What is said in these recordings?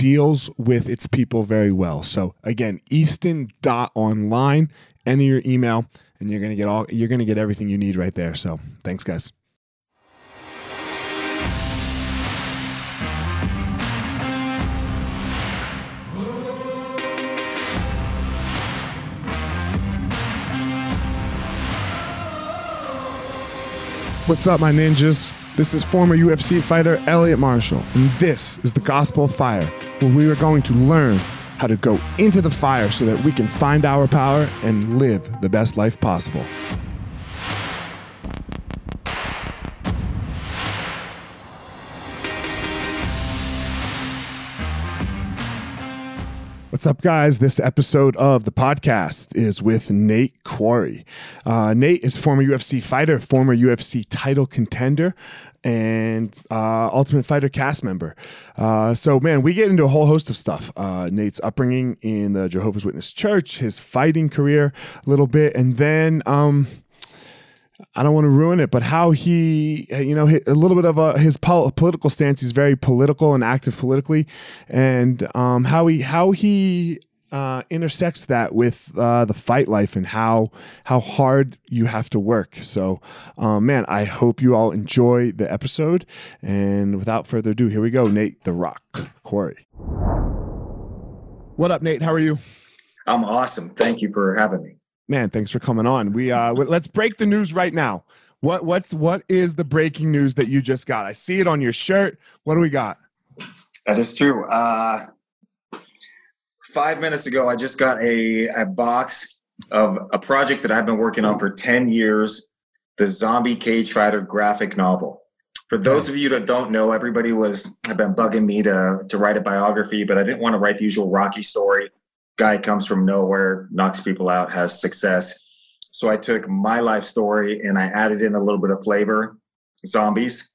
deals with its people very well. So again, Easton.online, enter your email and you're gonna get all you're gonna get everything you need right there. So thanks, guys. What's up, my ninjas? This is former UFC fighter Elliot Marshall, and this is the Gospel of Fire, where we are going to learn how to go into the fire so that we can find our power and live the best life possible. What's up, guys? This episode of the podcast is with Nate Quarry. Uh, Nate is a former UFC fighter, former UFC title contender, and uh, Ultimate Fighter cast member. Uh, so, man, we get into a whole host of stuff. Uh, Nate's upbringing in the Jehovah's Witness Church, his fighting career a little bit, and then. Um, I don't want to ruin it, but how he, you know, a little bit of a, his pol- political stance. He's very political and active politically, and um, how he how he uh, intersects that with uh, the fight life and how how hard you have to work. So, um, man, I hope you all enjoy the episode. And without further ado, here we go. Nate the Rock Quarry. What up, Nate? How are you? I'm awesome. Thank you for having me. Man, thanks for coming on. We uh, let's break the news right now. What what's what is the breaking news that you just got? I see it on your shirt. What do we got? That is true. Uh, five minutes ago, I just got a, a box of a project that I've been working on for 10 years the Zombie Cage Fighter graphic novel. For those of you that don't know, everybody was have been bugging me to to write a biography, but I didn't want to write the usual Rocky story. Guy comes from nowhere, knocks people out, has success. So I took my life story and I added in a little bit of flavor, zombies.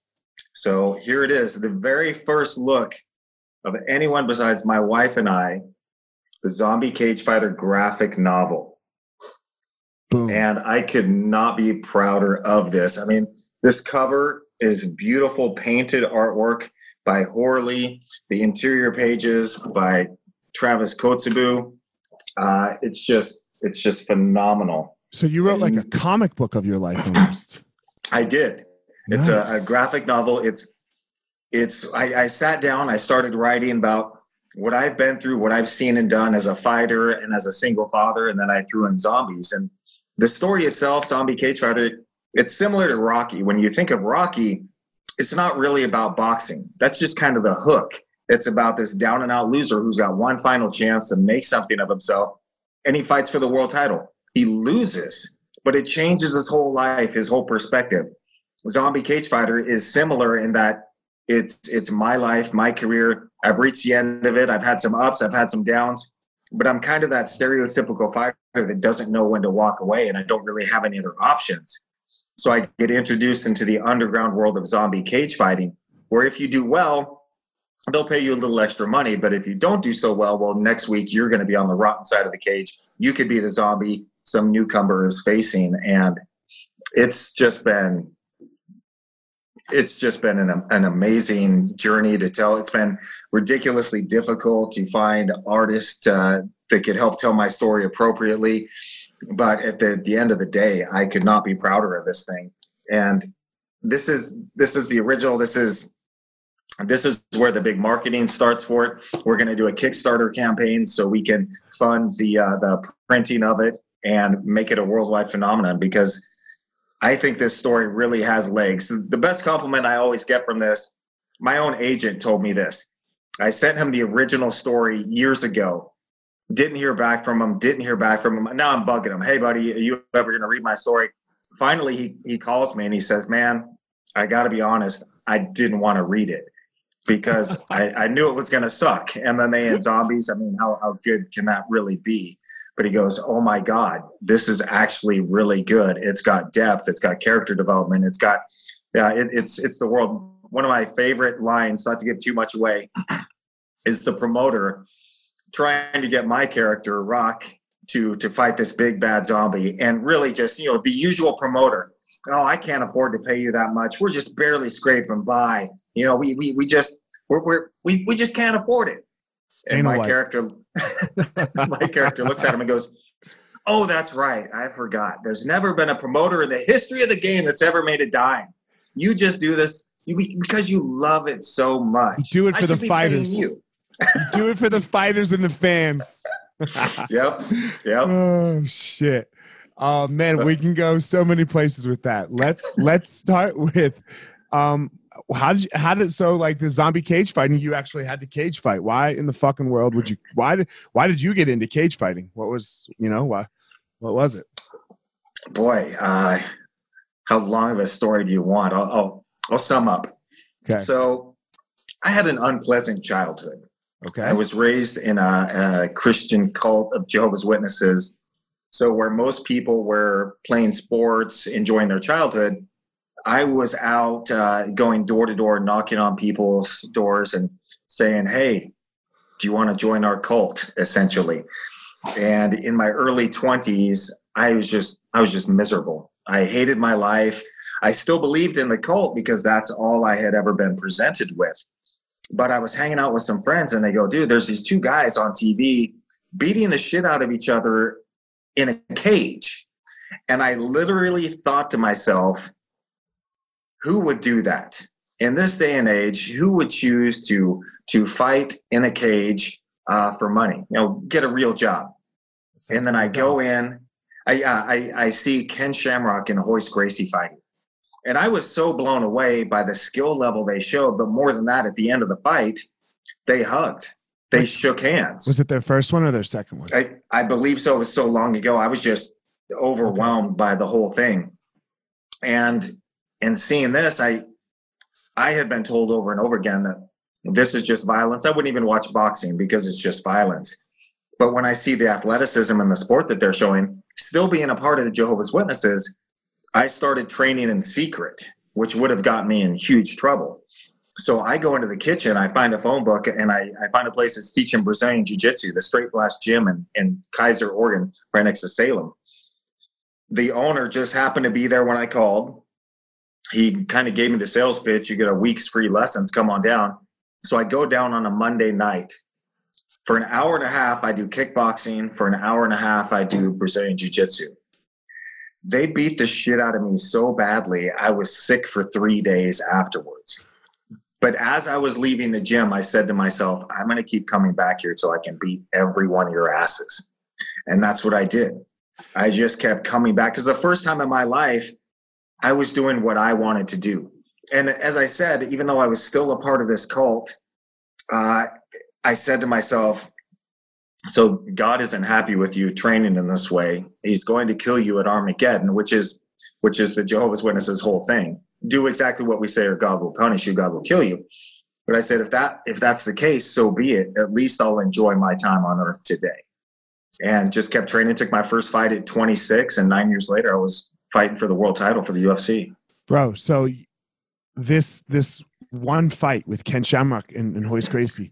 So here it is, the very first look of anyone besides my wife and I the Zombie Cage Fighter graphic novel. Boom. And I could not be prouder of this. I mean, this cover is beautiful painted artwork by Horley, the interior pages by Travis Kotzebue. Uh, it's just it's just phenomenal. So you wrote like a comic book of your life almost. I did. It's nice. a, a, graphic novel. It's it's I, I sat down, I started writing about what I've been through, what I've seen and done as a fighter and as a single father, and then I threw in zombies. And the story itself, Zombie Cage Fighter, it's similar to Rocky. When you think of Rocky, it's not really about boxing. That's just kind of the hook. It's about this down and out loser who's got one final chance to make something of himself, and he fights for the world title. He loses, but it changes his whole life, his whole perspective. Zombie Cage Fighter is similar in that it's it's my life, my career. I've reached the end of it. I've had some ups, I've had some downs, but I'm kind of that stereotypical fighter that doesn't know when to walk away, and I don't really have any other options. So I get introduced into the underground world of zombie cage fighting, where if you do well, they'll pay you a little extra money. But if you don't do so well, well, next week you're going to be on the rotten side of the cage. You could be the zombie some newcomer is facing, and it's just been it's just been an, an amazing journey to tell. It's been ridiculously difficult to find artists uh, that could help tell my story appropriately. But at the, the end of the day, I could not be prouder of this thing. And this is this is the original. This is this is where the big marketing starts for it. We're going to do a Kickstarter campaign so we can fund the uh, the printing of it and make it a worldwide phenomenon because I think this story really has legs. The best compliment I always get from this, my own agent told me this. I sent him the original story years ago. Didn't hear back from him. Didn't hear back from him. Now I'm bugging him. Hey, buddy, are you ever going to read my story? Finally, he, he calls me and he says, Man, I got to be honest. I didn't want to read it because I, I knew it was going to suck. MMA and zombies. I mean, how, how good can that really be? but he goes, "Oh my God, this is actually really good. It's got depth. It's got character development. It's got, yeah, it, it's it's the world." One of my favorite lines, not to give too much away, is the promoter trying to get my character Rock to to fight this big bad zombie, and really just you know the usual promoter. Oh, I can't afford to pay you that much. We're just barely scraping by. You know, we we we just we're, we're we we just can't afford it. And Ain't my character my character looks at him and goes, Oh, that's right. I forgot. There's never been a promoter in the history of the game that's ever made a dime. You just do this you, because you love it so much. You do it for the fighters. You do it for the fighters and the fans. yep. Yep. Oh shit. Oh man, we can go so many places with that. Let's let's start with um how did you, how did so like the zombie cage fighting? You actually had to cage fight. Why in the fucking world would you? Why did why did you get into cage fighting? What was you know why? What was it? Boy, uh, how long of a story do you want? I'll I'll, I'll sum up. Okay. So, I had an unpleasant childhood. Okay. I was raised in a, a Christian cult of Jehovah's Witnesses. So, where most people were playing sports, enjoying their childhood, I was out uh, going door to door, knocking on people's doors and saying, "Hey, do you want to join our cult?" Essentially, and in my early twenties, I was just I was just miserable. I hated my life. I still believed in the cult because that's all I had ever been presented with. But I was hanging out with some friends, and they go, "Dude, there's these two guys on TV beating the shit out of each other in a cage." And I literally thought to myself, who would do that in this day and age? Who would choose to to fight in a cage uh, for money? You know, get a real job. And then I go in. I, uh, I I see Ken Shamrock and Royce Gracie fighting, and I was so blown away by the skill level they showed. But more than that, at the end of the fight, they hugged. They shook hands. Was it their first one or their second one? I, I believe so. It was so long ago. I was just overwhelmed okay. by the whole thing. And and seeing this, I I had been told over and over again that this is just violence. I wouldn't even watch boxing because it's just violence. But when I see the athleticism and the sport that they're showing, still being a part of the Jehovah's Witnesses, I started training in secret, which would have got me in huge trouble. So I go into the kitchen, I find a phone book, and I, I find a place that's teaching Brazilian Jiu Jitsu, the Straight Blast Gym in, in Keizer, Oregon, right next to Salem. The owner just happened to be there when I called. He kind of gave me the sales pitch you get a week's free lessons come on down. So i go down on a monday night. For an hour and a half i do kickboxing for an hour and a half i do brazilian jiu-jitsu. They beat the shit out of me so badly i was sick for three days afterwards but as i was leaving the gym i said to myself i'm going to keep coming back here till i can beat every one of your asses and that's what i did i just kept coming back because the first time in my life I was doing what I wanted to do. And as I said, even though I was still a part of this cult, uh, I said to myself, so God isn't happy with you training in this way. He's going to kill you at Armageddon, which is which is the Jehovah's Witnesses whole thing. Do exactly what we say or God will punish you, God will kill you. But I said if that if that's the case, so be it. At least I'll enjoy my time on earth today. and just kept training. Took my first fight at 26, and nine years later, I was fighting for the world title for the UFC. Bro, so this this one fight with Ken Shamrock and, and Royce Gracie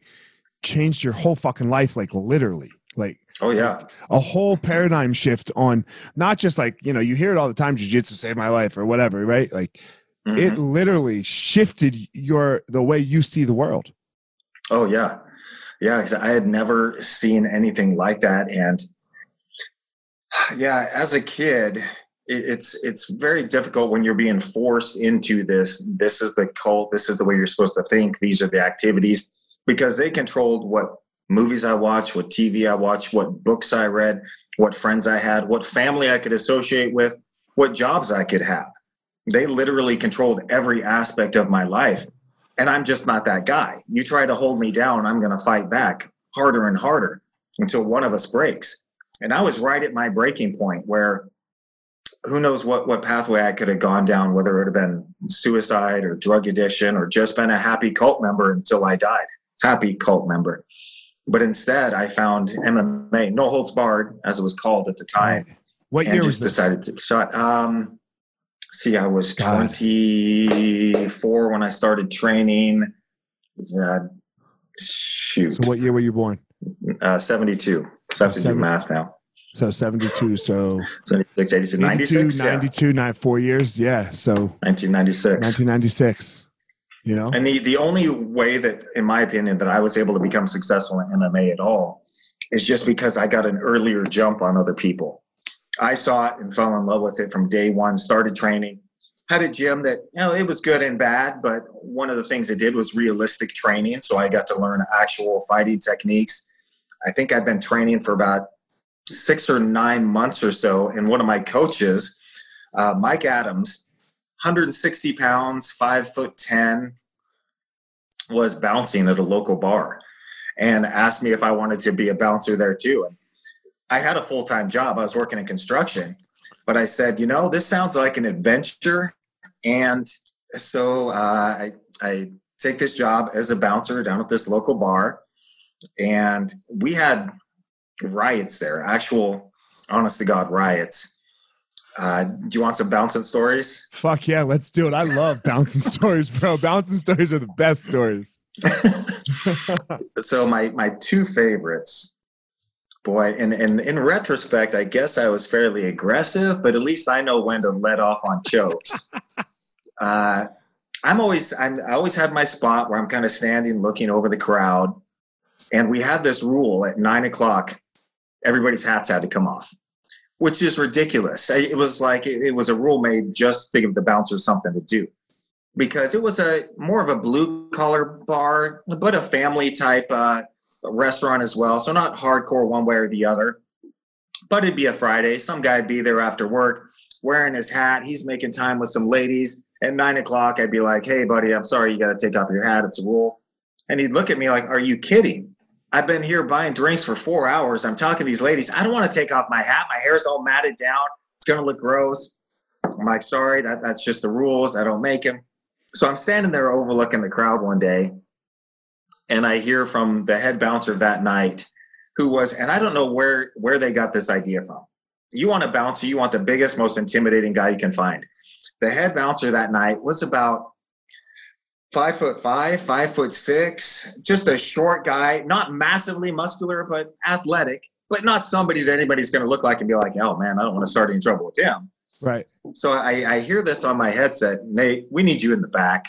changed your whole fucking life, like literally. Like oh yeah, a whole paradigm shift on not just like you know you hear it all the time, jiu-jitsu saved my life or whatever, right? Like mm-hmm. it literally shifted your the way you see the world. Oh yeah, yeah. Because I had never seen anything like that, and yeah, as a kid, it's it's very difficult when you're being forced into this. This is the cult. This is the way you're supposed to think. These are the activities because they controlled what movies I watched, what TV I watched, what books I read, what friends I had, what family I could associate with, what jobs I could have. They literally controlled every aspect of my life. And I'm just not that guy. You try to hold me down, I'm going to fight back harder and harder until one of us breaks. And I was right at my breaking point where who knows what, what pathway I could have gone down, whether it would have been suicide or drug addiction or just been a happy cult member until I died. Happy cult member. But instead, I found MMA, no holds barred, as it was called at the time. What year just was decided to shut. Um, see, I was God. 24 when I started training. Uh, shoot. So, what year were you born? Uh, 72. So I have to do math now. So 72. So 76, 86, 96. 92, yeah. four years. Yeah. So 1996. 1996 you know and the the only way that in my opinion that i was able to become successful in mma at all is just because i got an earlier jump on other people i saw it and fell in love with it from day one started training. Had a gym that you know it was good and bad but one of the things it did was realistic training. So i got to learn actual fighting techniques. I think i'd been training for about six or nine months or so. And one of my coaches uh, mike adams 160 pounds, five foot 10, was bouncing at a local bar and asked me if I wanted to be a bouncer there too. And I had a full time job, I was working in construction, but I said, you know, this sounds like an adventure. And so uh, I, I take this job as a bouncer down at this local bar. And we had riots there, actual, honest to God, riots. Uh, do you want some bouncing stories? Fuck yeah, let's do it. I love bouncing stories, bro. Bouncing stories are the best stories. so my my two favorites, boy, and, and in retrospect, I guess I was fairly aggressive, but at least I know when to let off on chokes. uh, I'm always I'm, I always have my spot where I'm kind of standing, looking over the crowd, and we had this rule at nine o'clock, everybody's hats had to come off which is ridiculous. It was like it was a rule made just to give the bouncers something to do, because it was a more of a blue collar bar, but a family type uh, restaurant as well. So not hardcore one way or the other. But it'd be a Friday. Some guy'd be there after work, wearing his hat. He's making time with some ladies. At nine o'clock, I'd be like, "Hey, buddy, I'm sorry, you got to take off your hat. It's a rule." And he'd look at me like, "Are you kidding?" I've been here buying drinks for four hours. I'm talking to these ladies. I don't want to take off my hat. My hair's all matted down. It's going to look gross. I'm like, sorry, that, that's just the rules. I don't make them. So I'm standing there overlooking the crowd one day, and I hear from the head bouncer that night, who was, and I don't know where where they got this idea from. You want a bouncer, you want the biggest, most intimidating guy you can find. The head bouncer that night was about five foot five, five foot six, just a short guy, not massively muscular, but athletic, but not somebody that anybody's going to look like and be like, oh man, I don't want to start any trouble with him. Right. So I, I hear this on my headset, Nate, we need you in the back.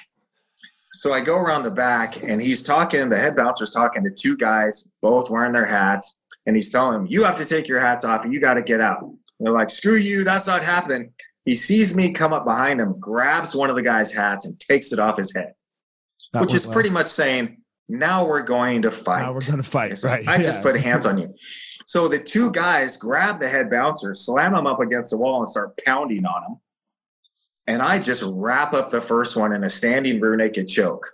So I go around the back and he's talking, the head bouncer's talking to two guys, both wearing their hats. And he's telling them, you have to take your hats off and you got to get out. And they're like, screw you, that's not happening. He sees me come up behind him, grabs one of the guy's hats and takes it off his head. That which is pretty much saying, now we're going to fight. Now we're going to fight. So right. I just put hands on you. So the two guys grab the head bouncer, slam him up against the wall, and start pounding on him. And I just wrap up the first one in a standing rear naked choke.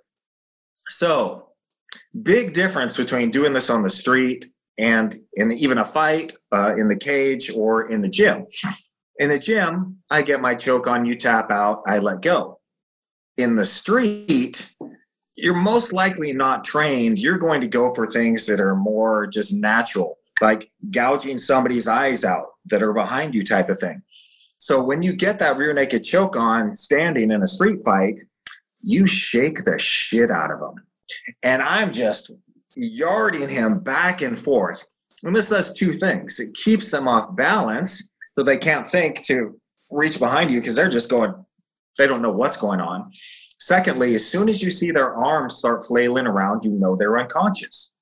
So, big difference between doing this on the street and in even a fight, uh, in the cage, or in the gym. In the gym, I get my choke on, you tap out, I let go. In the street, you're most likely not trained. You're going to go for things that are more just natural. like gouging somebody's eyes out that are behind you, type of thing. So when you get that rear naked choke on standing in a street fight, you shake the shit out of them. And I'm just yarding him back and forth. And this does two things it keeps them off balance so they can't think to reach behind you because they're just going, they don't know what's going on. Secondly, as soon as you see their arms start flailing around, you know they're unconscious.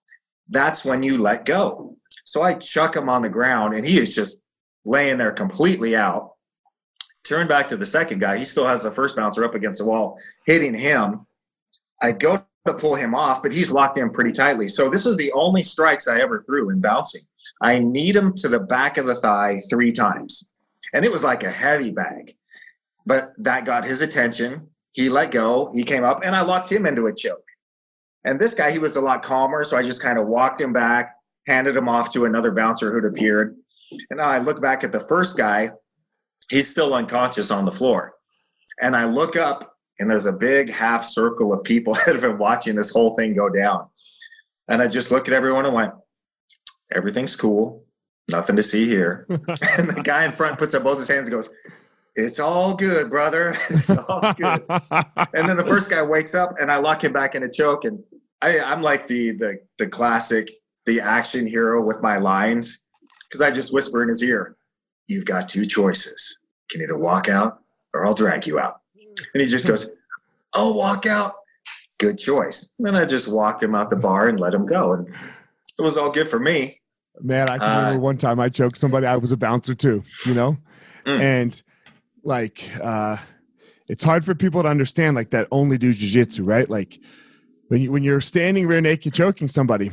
That's when you let go. So I chuck him on the ground and he is just laying there completely out. Turn back to the second guy. He still has the first bouncer up against the wall, hitting him. I go to pull him off, but he's locked in pretty tightly. So this was the only strikes I ever threw in bouncing. I kneed him to the back of the thigh three times. And it was like a heavy bag. But that got his attention. He let go. He came up and I locked him into a choke. And this guy, he was a lot calmer. So I just kind of walked him back, handed him off to another bouncer who'd appeared. And now I look back at the first guy. He's still unconscious on the floor. And I look up and there's a big half circle of people that have been watching this whole thing go down. And I just look at everyone and went, everything's cool. Nothing to see here. and the guy in front puts up both his hands and goes, it's all good, brother. It's all good. and then the first guy wakes up and I lock him back in a choke. And I, I'm like the, the, the classic, the action hero with my lines. Cause I just whisper in his ear, you've got two choices. You can either walk out or I'll drag you out. And he just goes, I'll walk out. Good choice. And then I just walked him out the bar and let him go. And it was all good for me. Man, I can remember uh, one time I choked somebody. I was a bouncer too, you know? Mm. And like, uh, it's hard for people to understand like that only do jujitsu, right? Like when you when you're standing rear naked choking somebody,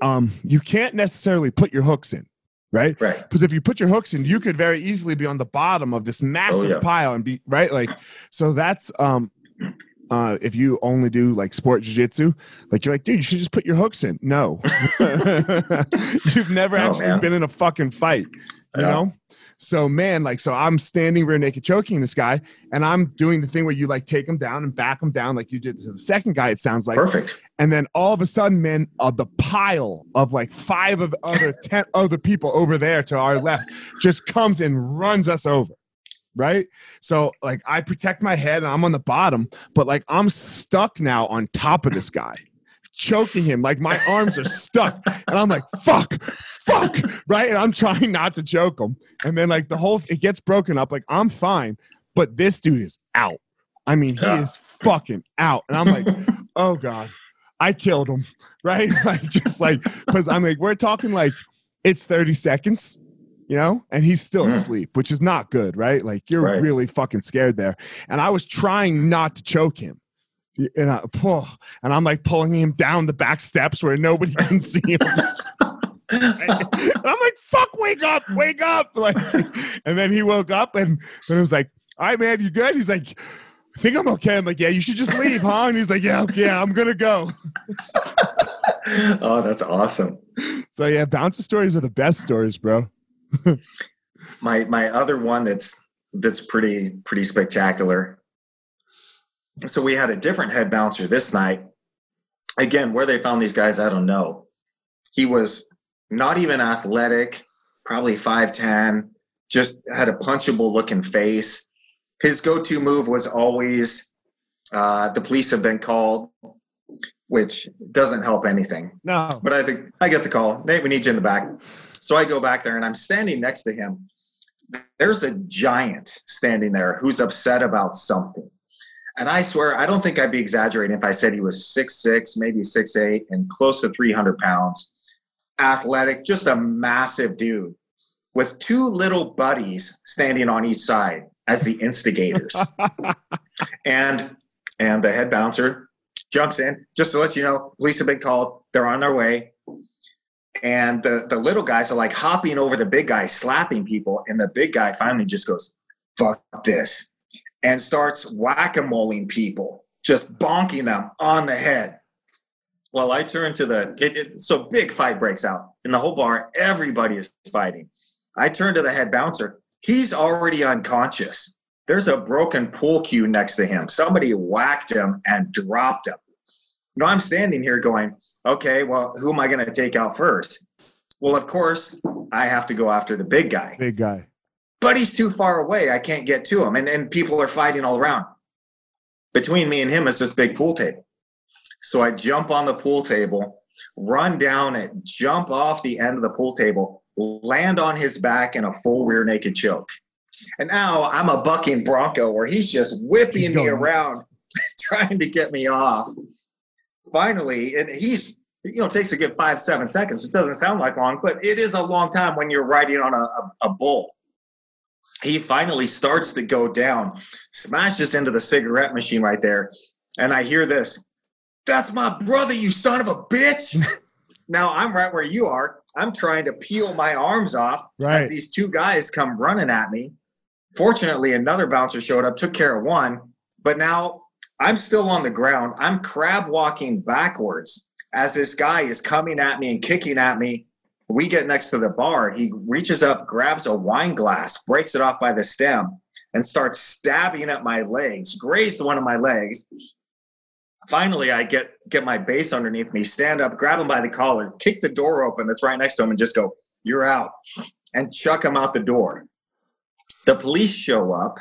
um, you can't necessarily put your hooks in right? Right. Because if you put your hooks in, you could very easily be on the bottom of this massive oh, yeah. pile and be right. Like, so that's um, uh, if you only do like sport jiu-jitsu, like you're like, dude, you should just put your hooks in. No, you've never oh, actually man. been in a fucking fight, you know. So man, like, so I'm standing rear naked choking this guy, and I'm doing the thing where you like take him down and back him down, like you did to the second guy. It sounds like perfect. And then all of a sudden, man, uh, the pile of like five of other ten other people over there to our left just comes and runs us over right? So like I protect my head and I'm on the bottom, but like I'm stuck now on top of this guy choking him. Like my arms are stuck. And I'm like, fuck, fuck. Right. And I'm trying not to choke him. And then like the whole it gets broken up. Like I'm fine. But this dude is out. I mean, he is fucking out. And I'm like, oh God, I killed him. Right. Like just like because I'm like, we're talking like it's 30 seconds you know, and he's still mm. asleep, which is not good, right? Like you're right. really fucking scared there. And I was trying not to choke him and I pull, and I'm like pulling him down the back steps where nobody can see him. and I'm like, "Fuck, wake up, wake up!" Like, and then he woke up, and then I was like, "All right, man, you good?" He's like, "I think I'm okay." I'm like, "Yeah, you should just leave, huh?" And he's like, "Yeah, yeah, I'm gonna go." oh, that's awesome. So yeah, bouncer stories are the best stories, bro. my my other one that's that's pretty pretty spectacular so we had a different head bouncer this night. Again, where they found these guys, I don't know. He was not even athletic, probably 5'10, just had a punchable looking face. His go to move was always uh, the police have been called, which doesn't help anything. No. But I think I get the call. Nate, we need you in the back. So I go back there and I'm standing next to him. There's a giant standing there who's upset about something. And I swear, I don't think I'd be exaggerating if I said he was six six, maybe six eight, and close to 300 pounds. Athletic, just a massive dude with two little buddies standing on each side as the instigators. and and the head bouncer jumps in just to let you know police have been called. They're on their way. And the, the little guys are like hopping over the big guy, slapping people. And the big guy finally just goes, fuck this and starts whack-a-moling people, just bonking them on the head. Well, I turn to the it, it, so big fight breaks out in the whole bar. Everybody is fighting. I turn to the head bouncer. He's already unconscious. There's a broken pool cue next to him. Somebody whacked him and dropped him. Know, I'm standing here going, okay, well, who am I going to take out first? Well, of course, I have to go after the big guy, Big guy. But he's too far away. I can't get to him. And, and people are fighting all around. Between me and him is this big pool table. So I jump on the pool table, run down it, jump off the end of the pool table, land on his back in a full rear naked choke. And now I'm a bucking bronco where he's just whipping He's me around, trying to get me off. Finally, and he's you know takes a good five seven seconds. It doesn't sound like long, but it is a long time when you're riding on a, a, a bull. He finally starts to go down, smashes into the cigarette machine right there, and I hear this. That's my brother, you son of a bitch. now I'm right where you are. I'm trying to peel my arms off Right. as these two guys come running at me. Fortunately, another bouncer showed up, took care of one, but now I'm still on the ground. I'm crab walking backwards as this guy is coming at me and kicking at me. We get next to the bar. He reaches up, grabs a wine glass, breaks it off by the stem, and starts stabbing at my legs, grazed one of my legs. Finally, I get get my base underneath me, stand up, grab him by the collar, kick the door open that's right next to him, and just go, "You're out," and chuck him out the door. The police show up,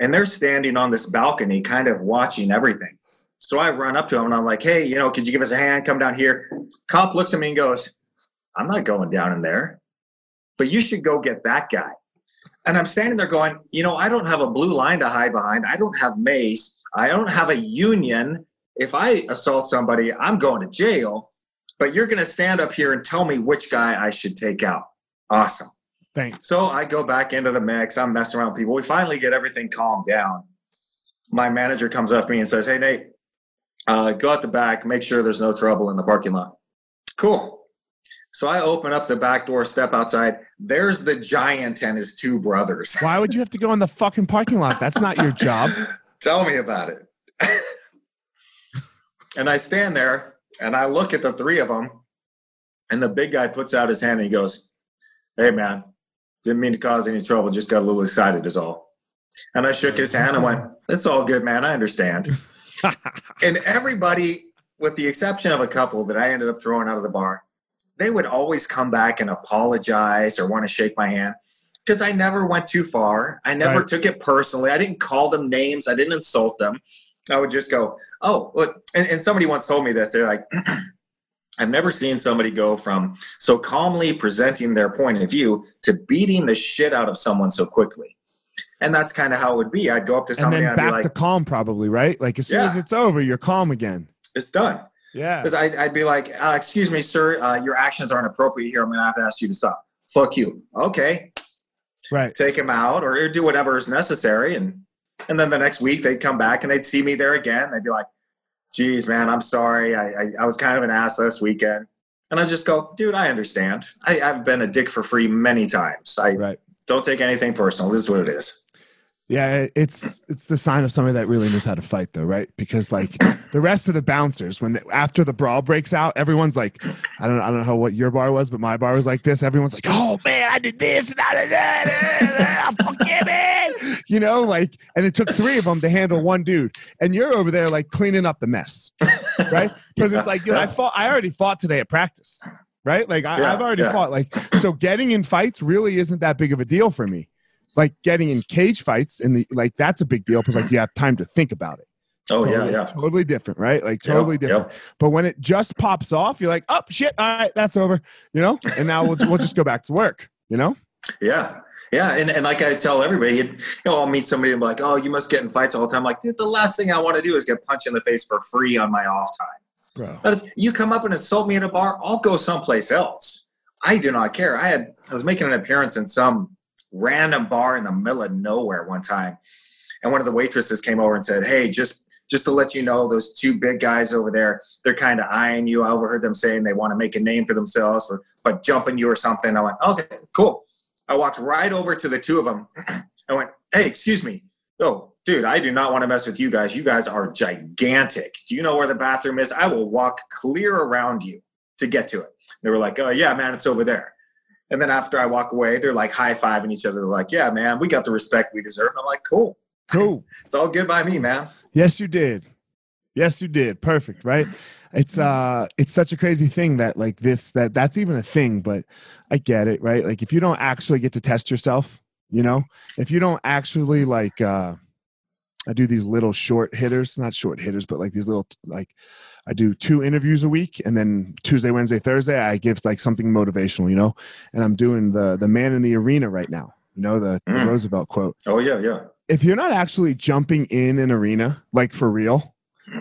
and they're standing on this balcony, kind of watching everything. So I run up to him and I'm like, "Hey, you know, could you give us a hand? Come down here." Cop looks at me and goes, "I'm not going down in there, but you should go get that guy." And I'm standing there going, "You know, I don't have a blue line to hide behind. I don't have mace. I don't have a union. If I assault somebody, I'm going to jail. But you're going to stand up here and tell me which guy I should take out." Awesome. Thanks. So I go back into the mix. I'm messing around with people. We finally get everything calmed down. My manager comes up to me and says, Hey, Nate, uh, go out the back, make sure there's no trouble in the parking lot. Cool. So I open up the back door, step outside. There's the giant and his two brothers. Why would you have to go in the fucking parking lot? That's not your job. Tell me about it. and I stand there and I look at the three of them, and the big guy puts out his hand and he goes, Hey, man, didn't mean to cause any trouble, just got a little excited, is all. And I shook his hand and went, It's all good, man. I understand. and everybody, with the exception of a couple that I ended up throwing out of the bar, they would always come back and apologize or want to shake my hand because I never went too far. I never Right. took it personally. I didn't call them names. I didn't insult them. I would just go, oh, look. And, and somebody once told me this. They're like, I've never seen somebody go from so calmly presenting their point of view to beating the shit out of someone so quickly. And that's kind of how it would be. I'd go up to and somebody then and, I'd be like, to calm, probably, right? Like as soon as it's over, you're calm again. it's done. Yeah. Because I'd, I'd be like, uh, excuse me, sir, uh, your actions aren't appropriate here. I'm going to have to ask you to stop. Fuck you. Okay. Right. take him out or do whatever is necessary and and then the next week they'd come back and they'd see me there again they'd be like geez man i'm sorry i i, I was kind of an ass last weekend and I'd just go dude i understand I, i've been a dick for free many times i Right. don't take anything personal this is what it is Yeah, it's it's the sign of somebody that really knows how to fight, though, right? Because like the rest of the bouncers, when they, after the brawl breaks out, everyone's like, I don't I don't know what your bar was, but my bar was like this. Everyone's like, Oh man, I did this and I did that. Fuck yeah, man. You know, like, and it took three of them to handle one dude, and you're over there like cleaning up the mess, right? Because it's like, dude, I fought. I already fought today at practice, right? Like I, Yeah, I've already yeah. fought. Like so, getting in fights really isn't that big of a deal for me like getting in cage fights and the like that's a big deal because like you have time to think about it. oh yeah totally, yeah totally different, right? Like totally different. yep. But when it just pops off, you're like, oh shit, all right, that's over, you know. And now we'll we'll just go back to work, you know. Yeah. Yeah. And, and like I tell everybody, you know, I'll meet somebody and be like, oh, you must get in fights all the time. Like, dude, the last thing I want to do is get punched in the face for free on my off time. Bro. But it's, you come up and insult me at a bar, I'll go someplace else. I do not care. I had I was making an appearance in some random bar in the middle of nowhere one time, and one of the waitresses came over and said, "Hey, just just to let you know, those two big guys over there, they're kind of eyeing you. I overheard them saying they want to make a name for themselves for by jumping you or something." I went, "Okay, cool." I walked right over to the two of them. I went, "Hey, excuse me. Oh, dude, I do not want to mess with you guys. You guys are gigantic. Do you know where the bathroom is? I will walk clear around you to get to it." They were like, "Oh yeah, man, it's over there." And then after I walk away, they're like high fiving each other. They're like, "Yeah, man, we got the respect we deserve." And I'm like, "Cool, Cool. it's all good by me, man." Yes, you did. Yes, you did. Perfect, right? it's uh it's such a crazy thing that like this that that's even a thing but i get it right like if you don't actually get to test yourself you know if you don't actually like uh i do these little short hitters not short hitters but like these little like i do two interviews a week and then tuesday wednesday thursday i give like something motivational you know and i'm doing the the man in the arena right now you know the, the Mm. roosevelt quote Oh yeah, yeah. if you're not actually jumping in an arena like for real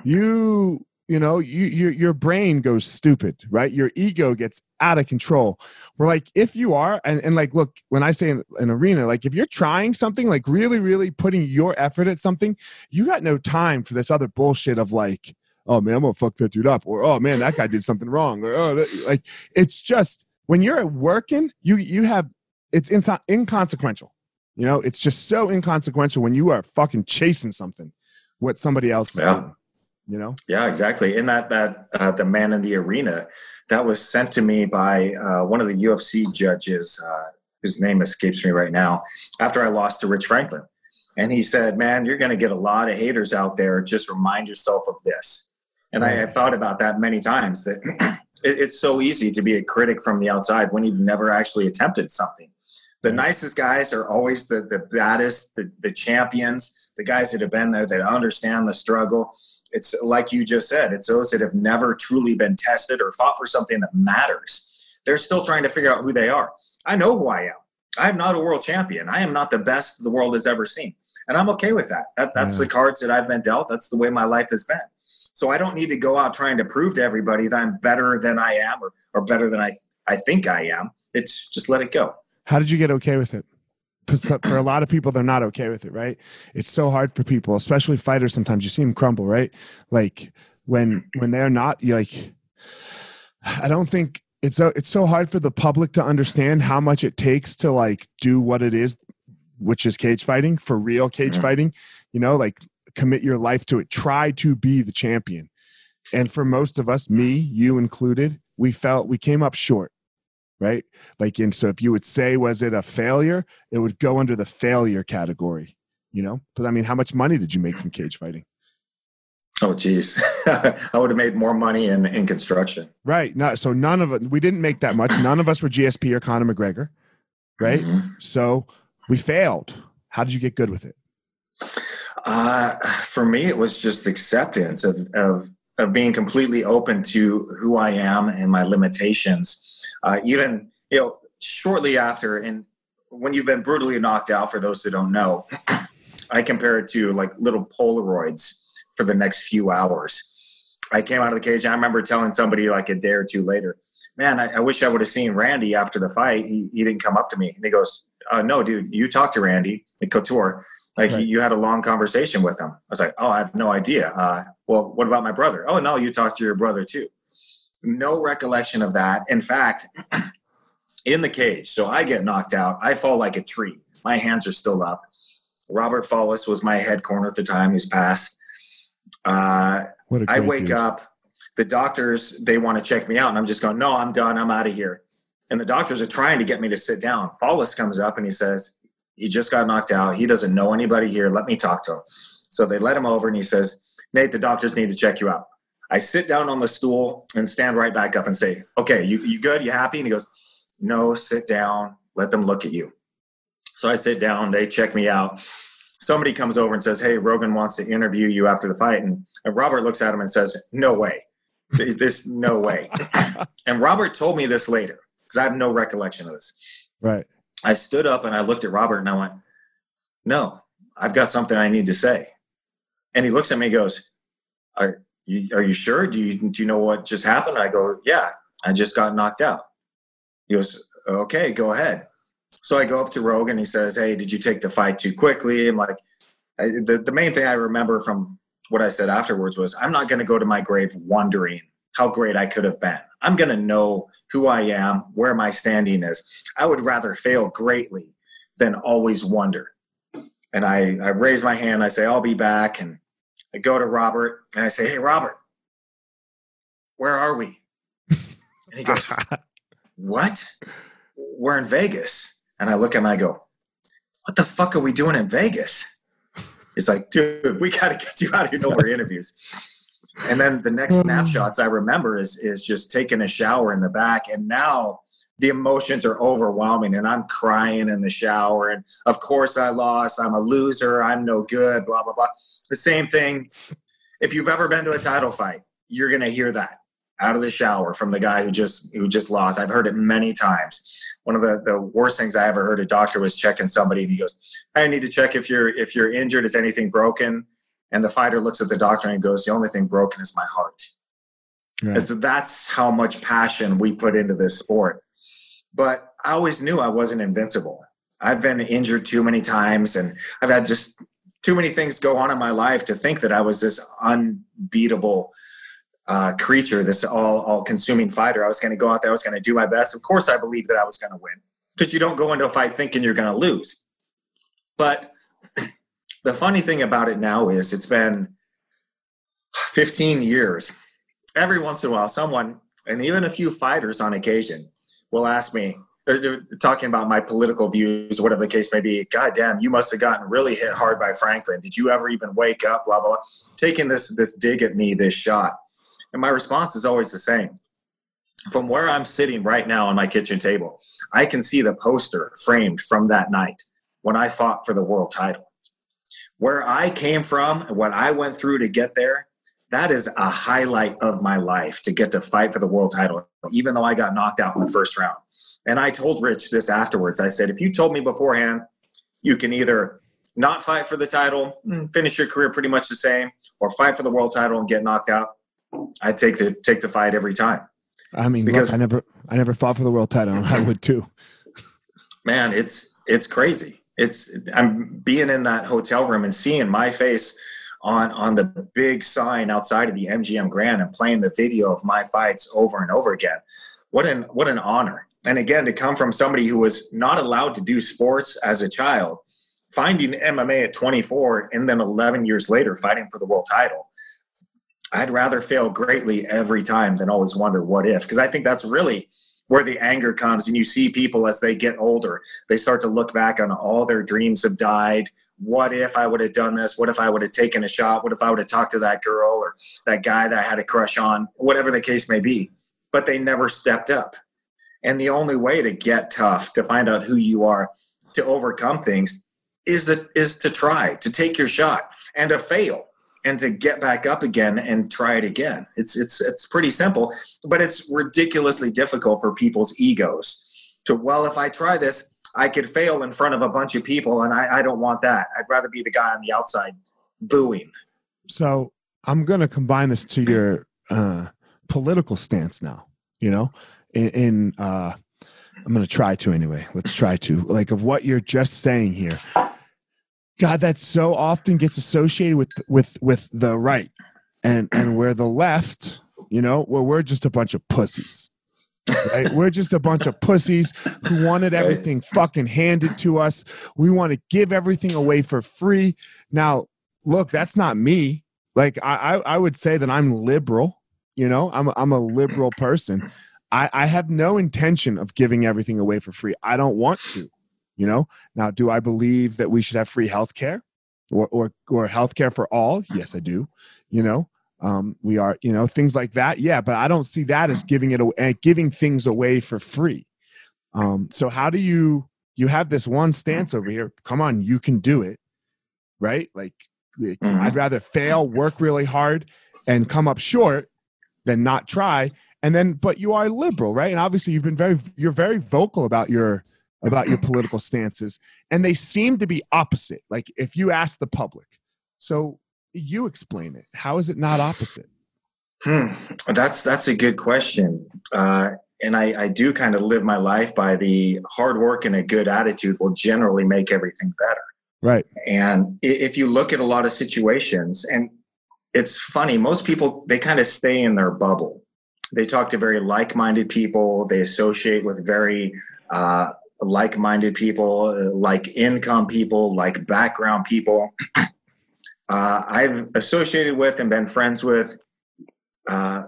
you you know you, you your brain goes stupid right? Your ego gets out of control. We're like if you are and, and like look when i say an, an arena like if you're trying something like really really putting your effort at something you got no time for this other bullshit of like oh man i'm gonna fuck that dude up or oh man that guy did something wrong or oh that, like it's just when you're working you you have it's inso- inconsequential. You know it's just so inconsequential when you are fucking chasing something what somebody else is Yeah. doing you know Yeah, exactly. In that that uh, the man in the arena that was sent to me by uh, one of the UFC judges, uh, whose name escapes me right now. After I lost to Rich Franklin, and he said, "Man, you're going to get a lot of haters out there. Just remind yourself of this." And I have thought about that many times. That it, it's so easy to be a critic from the outside when you've never actually attempted something. The nicest guys are always the, the baddest, the, the champions, the guys that have been there, that understand the struggle it's like you just said it's those that have never truly been tested or fought for something that matters. They're still trying to figure out who they are. I know who i am. I'm not a world champion. I am not the best the world has ever seen. And i'm okay with that, that that's Yeah. the cards that i've been dealt. That's the way my life has been. So i don't need to go out trying to prove to everybody that i'm better than i am or, or better than I, I think i am. It's just let it go. How did you get okay with it for a lot of people they're not okay with it right? It's so hard for people especially fighters sometimes. You see them crumble right? Like when when they're not you like i don't think it's so it's so hard for the public to understand how much it takes to like do what it is which is cage fighting for real cage Mhm. fighting. You know like commit your life to it. Try to be the champion. And for most of us me you included we felt we came up short right? Like and so if you would say was it a failure? it would go under the failure category you know? But i mean how much money did you make from cage fighting? Oh geez. I would have made more money in, in construction. Right. No so none of us, we didn't make that much. None of us were gsp or conor mcgregor right? Mhm. so we failed. How did you get good with it? Uh, for me, it was just acceptance of, of, of being completely open to who I am and my limitations. Uh, even, you know, shortly after, and when you've been brutally knocked out, for those that don't know, I compare it to like little Polaroids for the next few hours. I came out of the cage. I remember telling somebody like a day or two later, man, I, I wish I would have seen Randy after the fight. He, he didn't come up to me. And he goes, uh, no, dude, you talked to Randy, like Couture. Like Right. you had a long conversation with him. I was like, oh, I have no idea. Uh, well, what about my brother? Oh, no, you talked to your brother too. No recollection of that. In fact, in the cage, so I get knocked out. I fall like a tree. My hands are still up. Robert Follis was my head corner at the time. He's passed. Uh, what a I wake dude. up. The doctors they want to check me out, and I'm just going, no, I'm done. I'm out of here. And the doctors are trying to get me to sit down. Follis comes up and he says, he just got knocked out. He doesn't know anybody here. Let me talk to him. So they let him over, and he says, Nate, the doctors need to check you out. I sit down on the stool and stand right back up and say, okay, you, you good? You happy? And he goes, no, sit down. Let them look at you. So I sit down. They check me out. Somebody comes over and says, hey, Rogan wants to interview you after the fight. And, and Robert looks at him and says, no way. This, no way. and Robert told me this later because I have no recollection of this. right I stood up and I looked at Robert and I went, No, I've got something I need to say. And he looks at me and goes, Are you, are you sure? Do you, do you know what just happened? I go, Yeah, I just got knocked out. He goes, Okay, go ahead. So I go up to Rogan. He says, Hey, did you take the fight too quickly? I'm like, I, the, the main thing I remember from what I said afterwards was, I'm not going to go to my grave wondering how great I could have been. I'm going to know who I am, where my standing is. I would rather fail greatly than always wonder. And I, I raise my hand, I say, I'll be back. And I go to Robert and I say, Hey, Robert, where are we? And he goes, What? We're in Vegas. And I look at him and I go, What the fuck are we doing in Vegas? He's like, Dude, we got to get you out of here. No more interviews. And then the next hmm. snapshots I remember is is just taking a shower in the back, and now the emotions are overwhelming, and I'm crying in the shower. And of course, I lost. I'm a loser. I'm no good. Blah blah blah. The same thing. If you've ever been to a title fight, you're gonna hear that out of the shower from the guy who just who just lost. I've heard it many times. One of the, the worst things I ever heard a doctor was checking somebody and he goes, I need to check if you're if you're injured, is anything broken? And the fighter looks at the doctor and goes, The only thing broken is my heart. Right. And so that's how much passion we put into this sport. But I always knew I wasn't invincible. I've been injured too many times and I've had just too many things go on in my life to think that I was this unbeatable uh, creature, this all all consuming fighter. I was going to go out there. I was going to do my best. Of course, I believed that I was going to win because you don't go into a fight thinking you're going to lose. But the funny thing about it now is it's been 15 years. Every once in a while, someone and even a few fighters on occasion will ask me, Uh, uh, talking about my political views, whatever the case may be. God damn, you must have gotten really hit hard by Franklin. Did you ever even wake up? Blah blah. blah. Taking this this dig at me, this shot. And my response is always the same. From where I'm sitting right now on my kitchen table, I can see the poster framed from that night when I fought for the world title. Where I came from, what I went through to get there, that is a highlight of my life to get to fight for the world title, even though I got knocked out in the first round. And I told Rich this afterwards. I said, if you told me beforehand, you can either not fight for the title, mm, finish your career pretty much the same, or fight for the world title and get knocked out, I take the take the fight every time. I mean, because look, I never I never fought for the world title, I would too. Man, it's it's crazy. It's I'm being in that hotel room and seeing my face on on the big sign outside of the MGM Grand and playing the video of my fights over and over again. What an what an honor. And again, to come from somebody who was not allowed to do sports as a child, finding MMA at 24 and then 11 years later fighting for the world title I'd rather fail greatly every time than always wonder what if. Because I think that's really where the anger comes. And you see people as they get older, they start to look back on all their dreams have died. What if I would have done this? What if I would have taken a shot? What if I would have talked to that girl or that guy that I had a crush on? Whatever the case may be. But they never stepped up. And the only way to get tough, to find out who you are, to overcome things, is, the, is to try, to take your shot and to fail and to get back up again and try it again. It's it's it's pretty simple, but it's ridiculously difficult for people's egos to well, if I try this, I could fail in front of a bunch of people, and I, I don't want that. I'd rather be the guy on the outside booing. So I'm going to combine this to your uh, political stance now. You know, in, in uh, I'm going to try to anyway. Let's try to like of what you're just saying here God, that so often gets associated with with with the right, and and where the left, you know, where we're just a bunch of pussies. Right? we're just a bunch of pussies who wanted everything fucking handed to us. We want to give everything away for free. Now, look, that's not me. Like I, I, I would say that I'm liberal. You know, I'm I'm a liberal person. I, I have no intention of giving everything away for free. I don't want to you know? Now do i believe that we should have free health care or, or, or health care for all? Yes i do you know? Um, we are you know things like that yeah but i don't see that as giving it away eh, giving things away for free. Um, so how do you you have this one stance over here come on you can do it right? Like mm-hmm. i'd rather fail work really hard and come up short than not try and then but you are liberal right? And obviously you've been very you're very vocal about your about your political stances. And they seem to be opposite like if you ask the public. So you explain it. How is it not opposite? Hmm. that's that's a good question. Uh, and I, I do kind of live my life by the hard work and a good attitude will generally make everything better. Right. And if you look at a lot of situations and it's funny most people they kind of stay in their bubble they talk to very like-minded people they associate with very uh, like-minded people, like income people, like background people. uh, I've associated with and been friends with uh,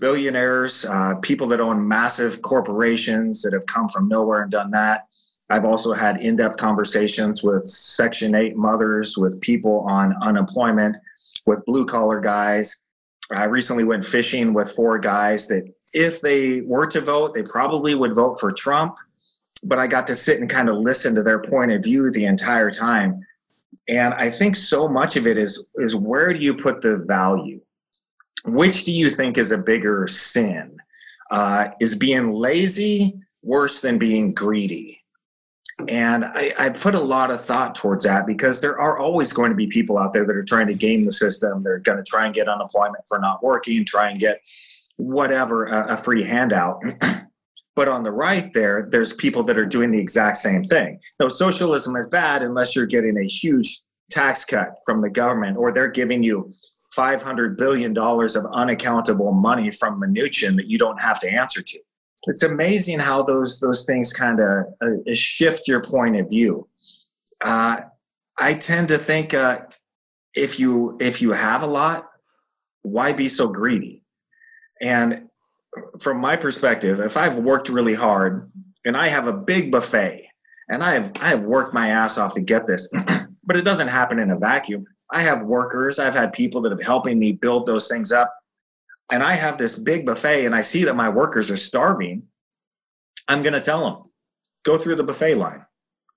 billionaires, uh, people that own massive corporations that have come from nowhere and done that. I've also had in-depth conversations with Section 8 mothers, with people on unemployment, with blue-collar guys. I recently went fishing with four guys that if they were to vote, they probably would vote for Trump. But I got to sit and kind of listen to their point of view the entire time. And I think so much of it is is where do you put the value? Which do you think is a bigger sin? Uh, is being lazy worse than being greedy? And I, I put a lot of thought towards that because there are always going to be people out there that are trying to game the system. They're going to try and get unemployment for not working, try and get whatever a, a free handout. but on the right there, there's people that are doing the exact same thing. No, socialism is bad unless you're getting a huge tax cut from the government or they're giving you $500 billion of unaccountable money from Mnuchin that you don't have to answer to it's amazing how those those things kind of uh, shift your point of view. Uh, I tend to think uh, if you if you have a lot, why be so greedy? And from my perspective, if I've worked really hard and I have a big buffet and I have I have worked my ass off to get this, but it doesn't happen in a vacuum. I have workers, I've had people that have helping me build those things up and I have this big buffet and I see that my workers are starving, I'm going to tell them, go through the buffet line.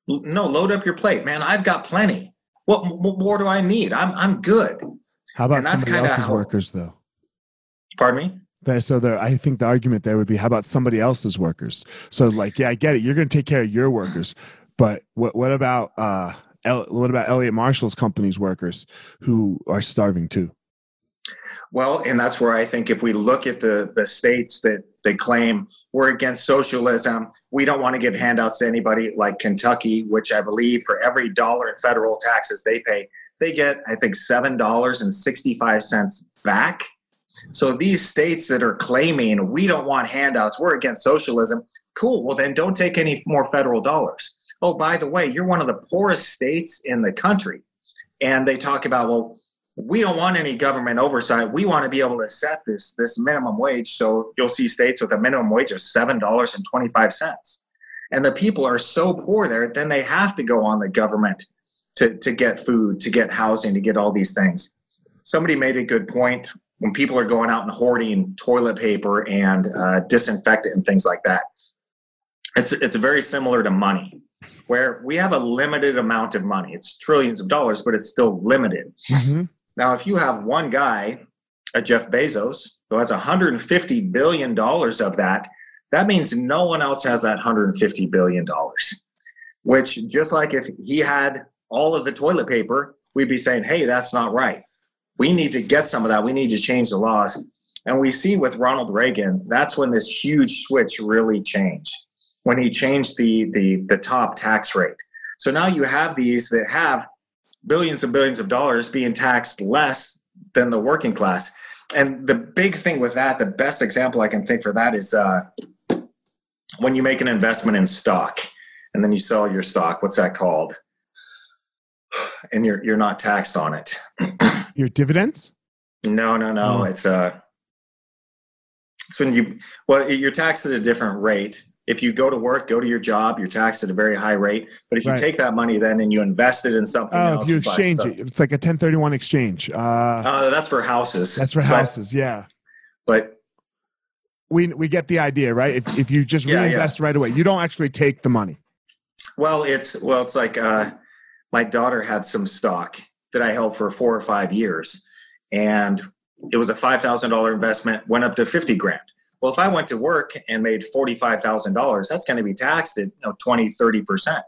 No, load up your plate, man. I've got plenty. What, what more do I need? I'm, I'm good. How about somebody else's how, workers, though? Pardon me? So there, I think the argument there would be, how about somebody else's workers? So, like, yeah, I get it. You're going to take care of your workers, but what what about uh, what about Elliot Marshall's company's workers who are starving too? Well, and that's where I think if we look at the, the states that they claim we're against socialism, we don't want to give handouts to anybody like Kentucky, which I believe for every dollar in federal taxes they pay, they get, I think, $7.65 back. So these states that are claiming we don't want handouts, we're against socialism, cool. Well, then don't take any more federal dollars. Oh, by the way, you're one of the poorest states in the country. And they talk about, well, we don't want any government oversight. We want to be able to set this this minimum wage. So you'll see states with a minimum wage of seven dollars and twenty five cents, and the people are so poor there, then they have to go on the government to to get food, to get housing, to get all these things. Somebody made a good point when people are going out and hoarding toilet paper and uh, disinfectant and things like that. It's it's very similar to money where we have a limited amount of money. It's trillions of dollars, but it's still limited. Mm-hmm. Now, if you have one guy, a Jeff Bezos, who has 150 billion dollars of that, that means no one else has that 150 billion dollars. Which, just like if he had all of the toilet paper, we'd be saying, "Hey, that's not right. We need to get some of that. We need to change the laws." And we see with Ronald Reagan, that's when this huge switch really changed. When he changed the the the top tax rate. So now you have these that have billions and billions of dollars being taxed less than the working class. And the big thing with that, the best example I can think for that is uh, when you make an investment in stock and then you sell your stock. What's that called? And you're you're not taxed on it. your dividends? No, no, no. Oh. It's uh, it's when you well, you're taxed at a different rate if you go to work, go to your job, you're taxed at a very high rate. But if you right. take that money then and you invest it in something oh, else, if you exchange it, it's like a 1031 exchange. Uh, uh, that's for houses. That's for houses, but, yeah. But we we get the idea, right? If if you just yeah, reinvest yeah. right away, you don't actually take the money. Well, it's well, it's like uh, my daughter had some stock that I held for four or five years, and it was a five thousand dollar investment, went up to fifty grand well, if I went to work and made $45,000, that's going to be taxed at you know, 20, 30%. Right.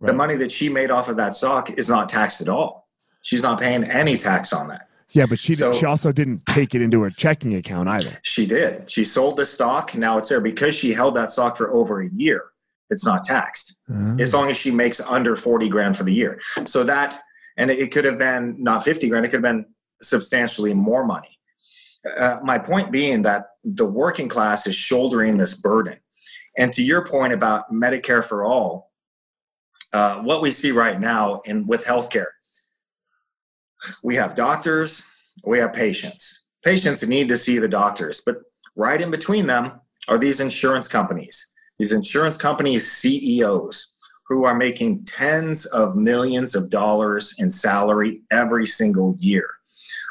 The money that she made off of that stock is not taxed at all. She's not paying any tax on that. Yeah, but she so, she also didn't take it into her checking account either. She did. She sold the stock. Now it's there because she held that stock for over a year. It's not taxed uh-huh. as long as she makes under 40 grand for the year. So that, and it could have been not 50 grand, it could have been substantially more money. Uh, my point being that the working class is shouldering this burden. And to your point about Medicare for all, uh, what we see right now in with healthcare, we have doctors, we have patients. Patients need to see the doctors, but right in between them are these insurance companies. These insurance companies CEOs who are making tens of millions of dollars in salary every single year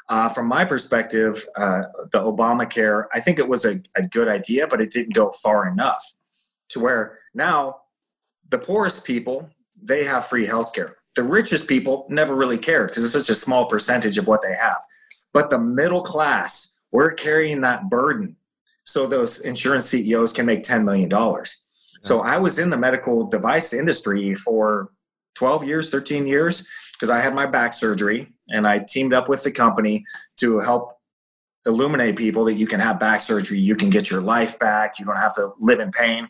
Uh, from my perspective, uh, the Obamacare, I think it was a, a good idea, but it didn't go far enough to where now the poorest people they have free health care. The richest people never really cared because it's such a small percentage of what they have. But the middle class, we're carrying that burden so those insurance CEOs can make $10 million. So I was in the medical device industry for 12 years, 13 years, because I had my back surgery and I teamed up with the company to help illuminate people that you can have back surgery, you can get your life back, you don't have to live in pain.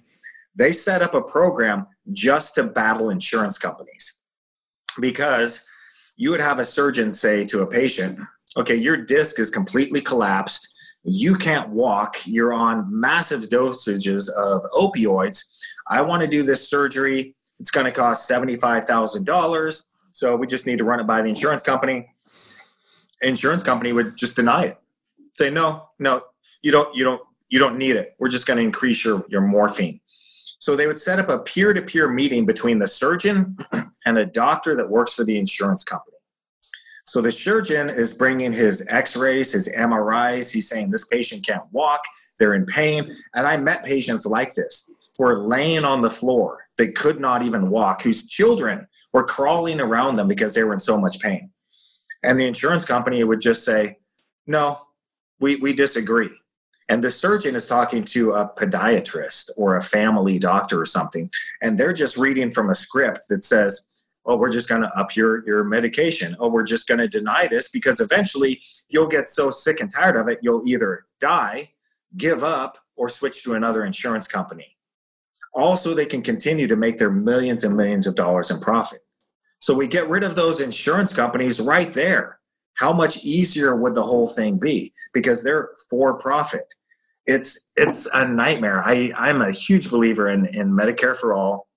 They set up a program just to battle insurance companies because you would have a surgeon say to a patient, okay, your disc is completely collapsed. You can't walk. You're on massive dosages of opioids. I want to do this surgery. It's going to cost $75,000. So we just need to run it by the insurance company. Insurance company would just deny it. Say, no, no, you don't, you don't, you don't need it. We're just going to increase your, your morphine. So they would set up a peer to peer meeting between the surgeon and a doctor that works for the insurance company. So the surgeon is bringing his x rays, his MRIs. He's saying this patient can't walk, they're in pain. And I met patients like this who are laying on the floor. They could not even walk, whose children were crawling around them because they were in so much pain. And the insurance company would just say, no, we, we disagree. And the surgeon is talking to a podiatrist or a family doctor or something, and they're just reading from a script that says, oh, we're just going to up your, your medication. Oh, we're just going to deny this because eventually you'll get so sick and tired of it, you'll either die, give up, or switch to another insurance company. Also, they can continue to make their millions and millions of dollars in profit. So we get rid of those insurance companies right there. How much easier would the whole thing be? Because they're for profit. It's it's a nightmare. I i'm a huge believer in in medicare for all.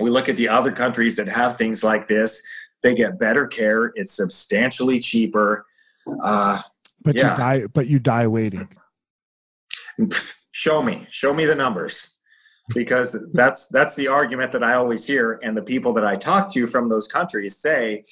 We look at the other countries that have things like this. They get better care. It's substantially cheaper. Uh but yeah. you die but you die waiting. Show me. Show me the numbers because that's that's the argument that i always hear and the people that i talk to from those countries say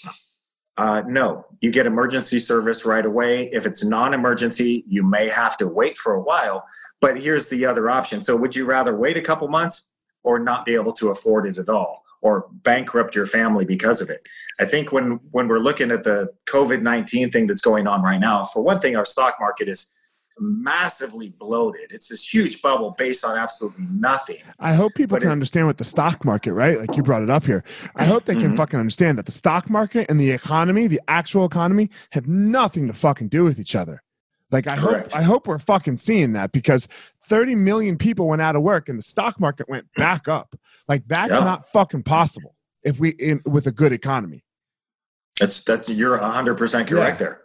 uh, no, you get emergency service right away. If it's non emergency, you may have to wait for a while. But here's the other option. So, would you rather wait a couple months or not be able to afford it at all? Or bankrupt your family because of it. I think when when we're looking at the COVID nineteen thing that's going on right now, for one thing, our stock market is massively bloated. It's this huge bubble based on absolutely nothing. I hope people but can understand what the stock market, right? Like you brought it up here. I hope they can mm-hmm. fucking understand that the stock market and the economy, the actual economy, have nothing to fucking do with each other. Like I Correct. hope I hope we're fucking seeing that because 30 million people went out of work and the stock market went back up. Like that's yeah. not fucking possible if we in with a good economy. That's that's you're 100% correct yeah. there.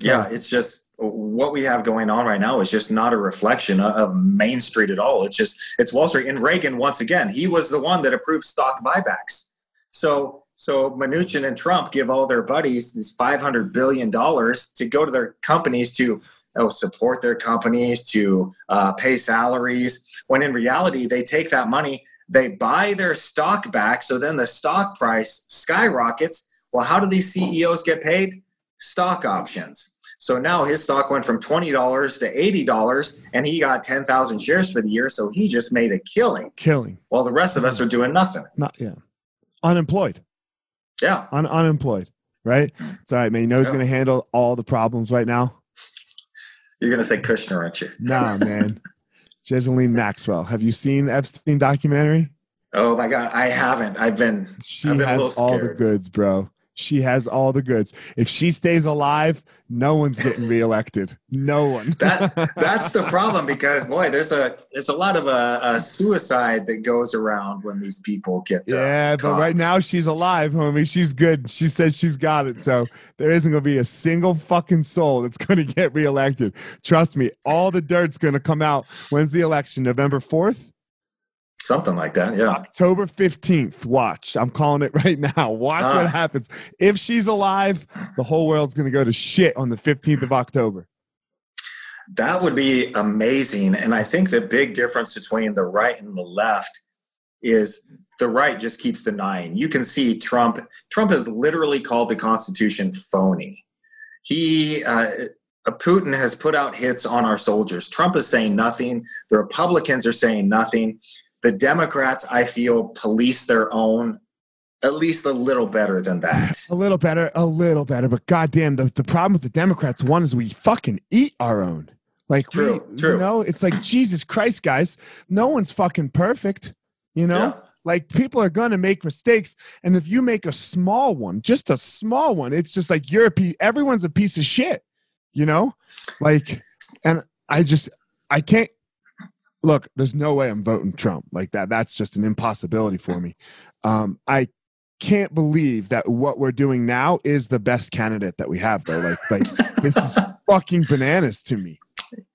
Yeah, it's just what we have going on right now is just not a reflection of Main Street at all. It's just it's Wall Street. And Reagan, once again, he was the one that approved stock buybacks. So so Mnuchin and Trump give all their buddies these five hundred billion dollars to go to their companies to oh, support their companies, to uh, pay salaries. When in reality, they take that money, they buy their stock back. So then the stock price skyrockets. Well, how do these CEOs get paid? Stock options. So now his stock went from $20 to $80 and he got 10,000 shares for the year. So he just made a killing. Killing. While the rest of us are doing nothing. Not, yeah. Unemployed. Yeah. Un- unemployed. Right? It's all right, man. You know who's yeah. going to handle all the problems right now? You're going to say Kushner, aren't you? Nah, man. Ghislaine Maxwell. Have you seen Epstein documentary? Oh my God, I haven't. I've been. She I've been has all the goods, bro. She has all the goods. If she stays alive, no one's getting reelected. No one. that that's the problem because boy, there's a there's a lot of uh, uh suicide that goes around when these people get. Uh, yeah, but right now she's alive, homie. She's good. She says she's got it. So there isn't gonna be a single fucking soul that's gonna get reelected. Trust me, all the dirt's gonna come out. When's the election? November fourth. Something like that, yeah. October 15th. Watch. I'm calling it right now. Watch uh, what happens. If she's alive, the whole world's going to go to shit on the 15th of October. That would be amazing. And I think the big difference between the right and the left is the right just keeps denying. You can see Trump. Trump has literally called the Constitution phony. He uh, Putin has put out hits on our soldiers. Trump is saying nothing. The Republicans are saying nothing. The Democrats, I feel, police their own at least a little better than that. A little better, a little better. But goddamn, the, the problem with the Democrats, one is we fucking eat our own. Like, true, we, true. You know, it's like Jesus Christ, guys. No one's fucking perfect. You know, Yeah. like people are gonna make mistakes, and if you make a small one, just a small one, it's just like you're a piece. Everyone's a piece of shit. You know, like, and I just I can't. Look, there's no way I'm voting Trump like that. That's just an impossibility for me. Um, I can't believe that what we're doing now is the best candidate that we have though like like this is fucking bananas to me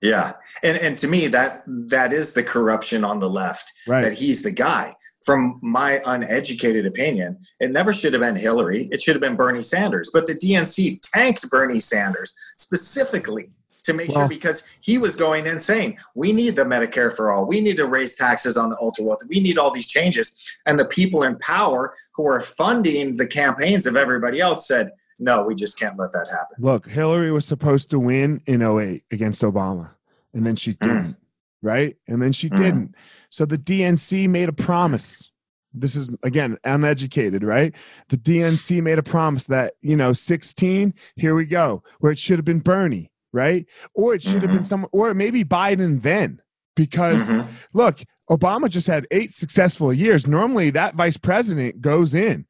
Yeah, and and to me that that is the corruption on the left. right That he's the guy. From my uneducated opinion, it never should have been Hillary. It should have been Bernie Sanders. But the DNC tanked Bernie Sanders specifically to make Well- sure because he was going in saying, "We need the Medicare for all. We need to raise taxes on the ultra wealthy. We need all these changes." And the people in power who are funding the campaigns of everybody else said, "No, we just can't let that happen." look hillary was supposed to win in 08 against obama and then she didn't right and then she Mm. didn't so the dnc made a promise this is again uneducated right the dnc made a promise that you know 16 here we go where it should have been bernie right or it should have been Mhm. some or maybe biden then because Mhm. look, Obama just had eight successful years. Normally, that vice president goes in.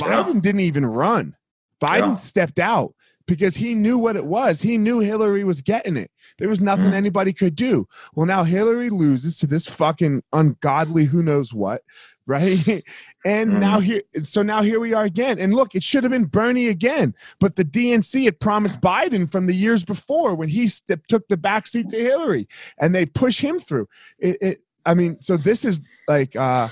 Yeah. Biden didn't even run. Biden Yeah. stepped out because he knew what it was. He knew Hillary was getting it. There was nothing Mhm. anybody could do. Well, now Hillary loses to this fucking ungodly who knows what, right? And Mhm. now here, so now here we are again. And look, it should have been Bernie again, but the DNC had promised Biden from the years before when he st- took the backseat to Hillary, and they push him through. It, it, I mean, so this is like, uh,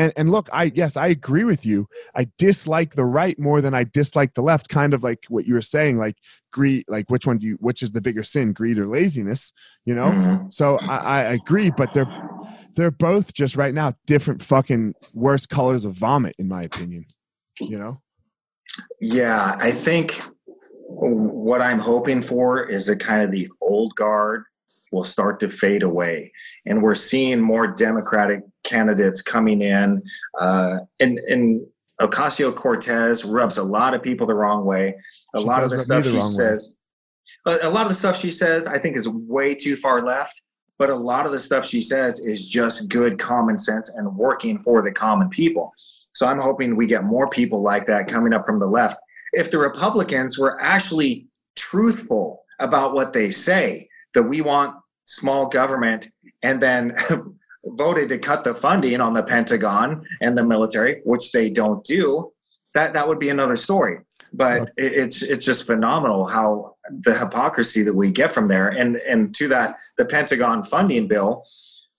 and and look, I yes, I agree with you. I dislike the right more than I dislike the left. Kind of like what you were saying, like greed, like which one do you, which is the bigger sin, greed or laziness? You know. Mhm. So I, I agree, but they're they're both just right now different fucking worst colors of vomit, in my opinion. You know. Yeah, I think what I'm hoping for is a kind of the old guard will start to fade away, and we're seeing more Democratic candidates coming in. Uh, and and Ocasio Cortez rubs a lot of people the wrong way. A She lot of the does rub me stuff the she way. says, a a lot of the stuff she says, I think is way too far left. But a lot of the stuff she says is just good common sense and working for the common people. So I'm hoping we get more people like that coming up from the left. If the Republicans were actually truthful about what they say, that we want small government, and then voted to cut the funding on the Pentagon and the military, which they don't do, that that would be another story. But it, it's it's just phenomenal how the hypocrisy that we get from there, and and to that the Pentagon funding bill.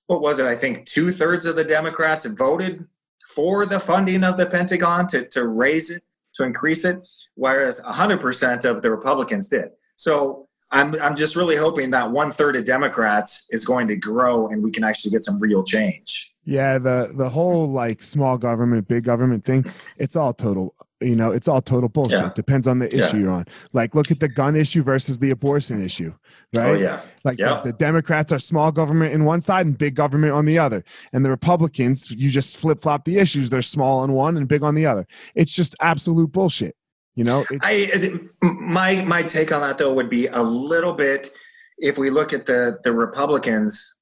What was it? I think two thirds of the Democrats voted for the funding of the Pentagon to, to raise it, to increase it, whereas 100% of the Republicans did. So I'm, I'm just really hoping that one third of Democrats is going to grow and we can actually get some real change. Yeah, the the whole like small government, big government thing, it's all total. You know, it's all total bullshit. Yeah. Depends on the Yeah. issue you're on. Like, look at the gun issue versus the abortion issue, right? Oh, yeah. Like the- the, Democrats are small government in one side and big government on the other, and the Republicans, you just flip flop the issues. They're small on one and big on the other. It's just absolute bullshit. You know, I my my take on that though would be a little bit if we look at the the Republicans,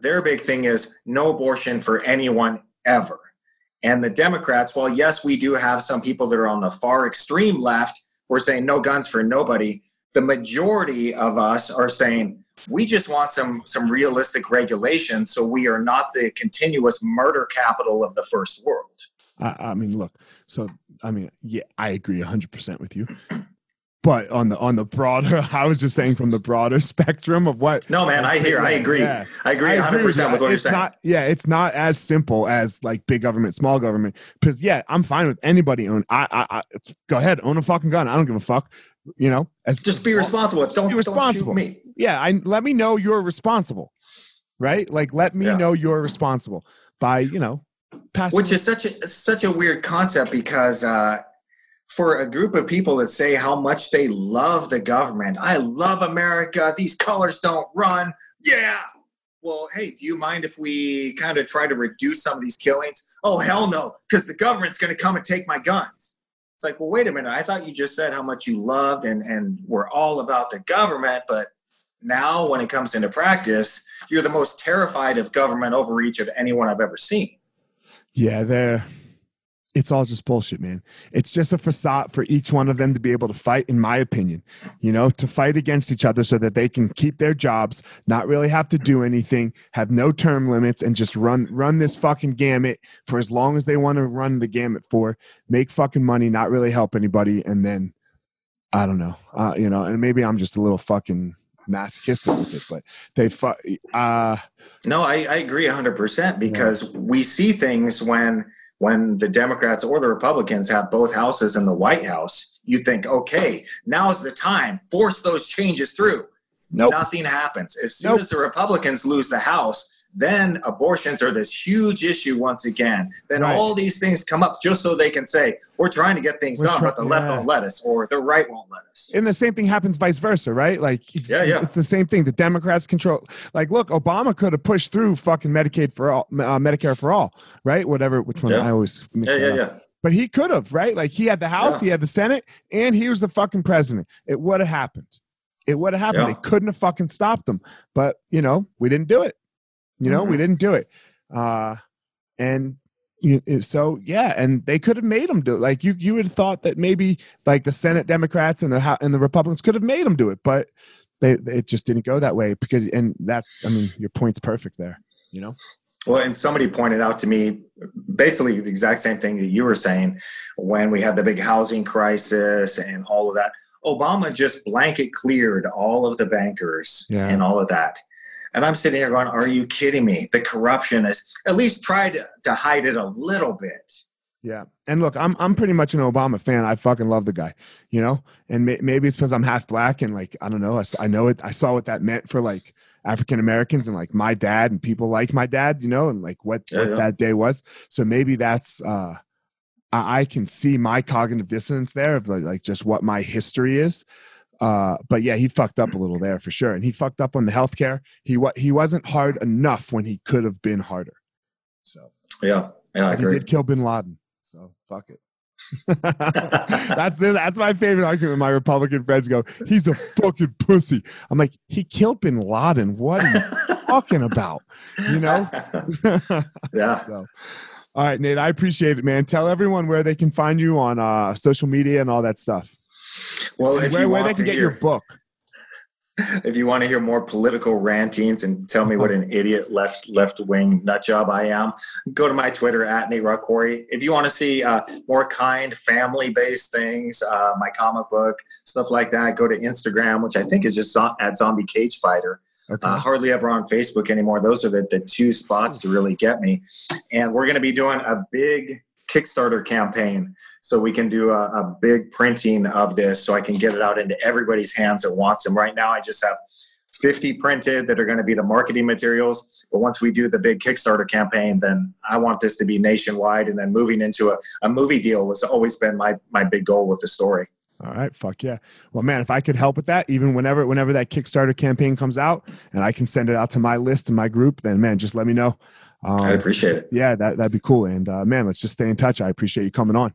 their big thing is no abortion for anyone ever. And the Democrats, well, yes, we do have some people that are on the far extreme left. We're saying no guns for nobody. The majority of us are saying we just want some some realistic regulations so we are not the continuous murder capital of the first world. I, I mean, look. So, I mean, yeah, I agree hundred percent with you. But on the on the broader, I was just saying from the broader spectrum of what. No, man, I hear, I agree. yeah. I agree I 100% with, that. what you're it's saying. Not, yeah, it's not as simple as like big government, small government. Because yeah, I'm fine with anybody own. I, I, I go ahead, own a fucking gun. I don't give a fuck. You know, as Just be responsible. Don't, Be don't responsible. me. Yeah, I let me know you're responsible, right? Like let me Yeah. know you're responsible by you know passing. Which is such a such a weird concept because uh, for a group of people that say how much they love the government, I love America, these colors don't run. Yeah. Well, hey, do you mind if we kind of try to reduce some of these killings? Oh, hell no, because the government's going to come and take my guns. It's like, well, wait a minute. I thought you just said how much you loved and, and were all about the government, but now when it comes into practice, you're the most terrified of government overreach of anyone I've ever seen. Yeah, they're it's all just bullshit, man. It's just a facade for each one of them to be able to fight, in my opinion, you know, to fight against each other so that they can keep their jobs, not really have to do anything, have no term limits, and just run run this fucking gamut for as long as they want to run the gamut for, make fucking money, not really help anybody, and then I don't know, uh, you know, and maybe I'm just a little fucking masochistic with it, but they fuck. Uh, no, I, I agree 100% because yeah. we see things when when the Democrats or the Republicans have both houses in the White House, you think, okay, now's the time, force those changes through. Nope. Nothing happens. As soon nope. as the Republicans lose the House, then abortions are this huge issue once again. Then right. all these things come up just so they can say, we're trying to get things we're done, but the yeah. left won't let us or the right won't let us. And the same thing happens vice versa, right? Like, it's, yeah, yeah. it's the same thing. The Democrats control. Like, look, Obama could have pushed through fucking Medicaid for all, uh, Medicare for all, right? Whatever, which one yeah. I always. Yeah, yeah, yeah. But he could have, right? Like, he had the House, he had the Senate, and he was the fucking president. It would have happened. It would have happened. They couldn't have fucking stopped them. But, you know, we didn't do it. You know, mm-hmm. we didn't do it. Uh, and you, so yeah, and they could have made them do it. Like you, you would have thought that maybe like the Senate Democrats and the and the Republicans could have made them do it, but they it just didn't go that way because and that's I mean your point's perfect there. You know. Well, and somebody pointed out to me basically the exact same thing that you were saying when we had the big housing crisis and all of that. Obama just blanket cleared all of the bankers yeah. and all of that. And I'm sitting here going, Are you kidding me? The corruption is at least tried to hide it a little bit. Yeah, and look, I'm I'm pretty much an Obama fan. I fucking love the guy, you know. And may, maybe it's because I'm half black and like I don't know. I, I know it. I saw what that meant for like African Americans and like my dad and people like my dad, you know, and like what, yeah, what yeah. that day was. So maybe that's uh I, I can see my cognitive dissonance there of like, like just what my history is. Uh, but yeah, he fucked up a little there for sure, and he fucked up on the healthcare. He what he wasn't hard enough when he could have been harder. So yeah, yeah, I agree. He did kill Bin Laden, so fuck it. that's that's my favorite argument. My Republican friends go, "He's a fucking pussy." I'm like, he killed Bin Laden. What are you talking about? You know? yeah. So, all right, Nate, I appreciate it, man. Tell everyone where they can find you on uh, social media and all that stuff. Well, if where, you where they can get hear, your book. If you want to hear more political rantings and tell me what an idiot left left wing nut job I am, go to my Twitter at Nate RockQuarry. If you want to see uh, more kind family based things, uh, my comic book stuff like that, go to Instagram, which I think is just at Zombie Cage Fighter. Okay. Uh, hardly ever on Facebook anymore. Those are the, the two spots to really get me. And we're going to be doing a big Kickstarter campaign so we can do a, a, big printing of this so I can get it out into everybody's hands that wants them. Right now, I just have 50 printed that are going to be the marketing materials. But once we do the big Kickstarter campaign, then I want this to be nationwide. And then moving into a, a movie deal was always been my, my big goal with the story. All right, fuck yeah. Well, man, if I could help with that, even whenever whenever that Kickstarter campaign comes out, and I can send it out to my list and my group, then man, just let me know. Um, I appreciate it. Yeah, that that'd be cool. And uh, man, let's just stay in touch. I appreciate you coming on.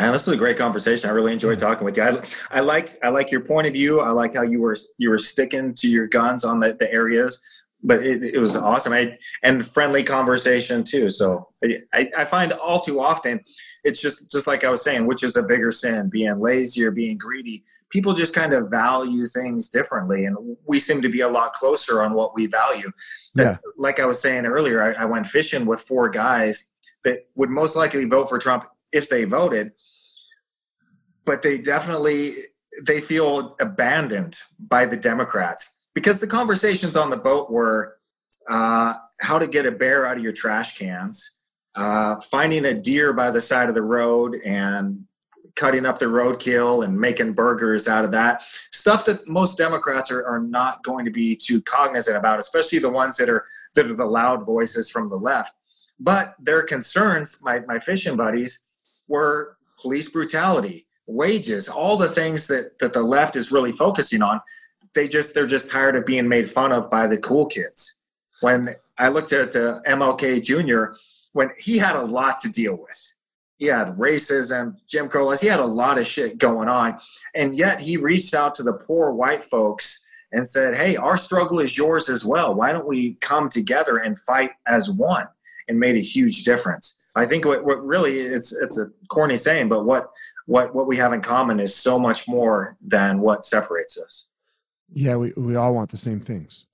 Man, this was a great conversation. I really enjoyed mm-hmm. talking with you. I, I like I like your point of view. I like how you were you were sticking to your guns on the, the areas, but it, it was awesome. I, and friendly conversation too. So I, I find all too often it's just just like I was saying, which is a bigger sin, being lazy or being greedy. People just kind of value things differently, and we seem to be a lot closer on what we value. Yeah. Like I was saying earlier, I, I went fishing with four guys that would most likely vote for Trump if they voted but they definitely they feel abandoned by the Democrats because the conversations on the boat were uh, how to get a bear out of your trash cans, uh, finding a deer by the side of the road and cutting up the roadkill and making burgers out of that stuff that most Democrats are, are not going to be too cognizant about, especially the ones that are that are the loud voices from the left. But their concerns, my, my fishing buddies, were police brutality, wages, all the things that that the left is really focusing on. They just they're just tired of being made fun of by the cool kids. When I looked at uh, MLK Jr., when he had a lot to deal with, he had racism, Jim Crow laws, he had a lot of shit going on, and yet he reached out to the poor white folks and said, "Hey, our struggle is yours as well. Why don't we come together and fight as one?" And made a huge difference. I think what, what really it's it's a corny saying, but what what what we have in common is so much more than what separates us. Yeah, we, we all want the same things.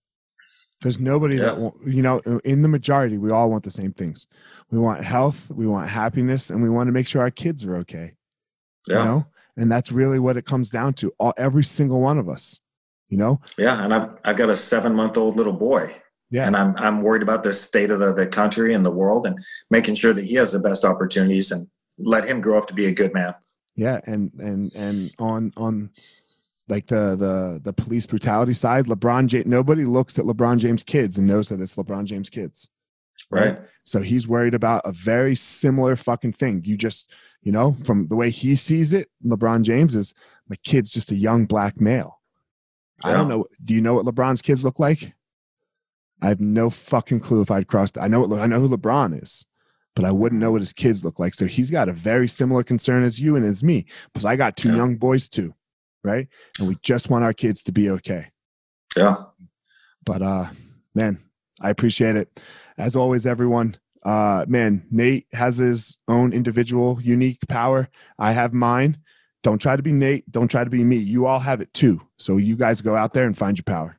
There's nobody yeah. that you know in the majority we all want the same things. We want health, we want happiness, and we want to make sure our kids are okay. Yeah. You know, and that's really what it comes down to. All every single one of us. You know. Yeah, and I've I've got a seven month old little boy. Yeah. And I'm I'm worried about the state of the, the country and the world and making sure that he has the best opportunities and let him grow up to be a good man. Yeah, and and and on on like the the the police brutality side, LeBron James nobody looks at LeBron James kids and knows that it's LeBron James kids. Right. right. So he's worried about a very similar fucking thing. You just, you know, from the way he sees it, LeBron James is my kid's just a young black male. Yeah. I don't know. Do you know what LeBron's kids look like? I have no fucking clue if I'd crossed. I know what I know who LeBron is but I wouldn't know what his kids look like. So he's got a very similar concern as you and as me, because I got two yeah. young boys too, right? And we just want our kids to be okay. Yeah. But uh, man, I appreciate it. As always, everyone. Uh, man, Nate has his own individual, unique power. I have mine. Don't try to be Nate. Don't try to be me. You all have it too. So you guys go out there and find your power.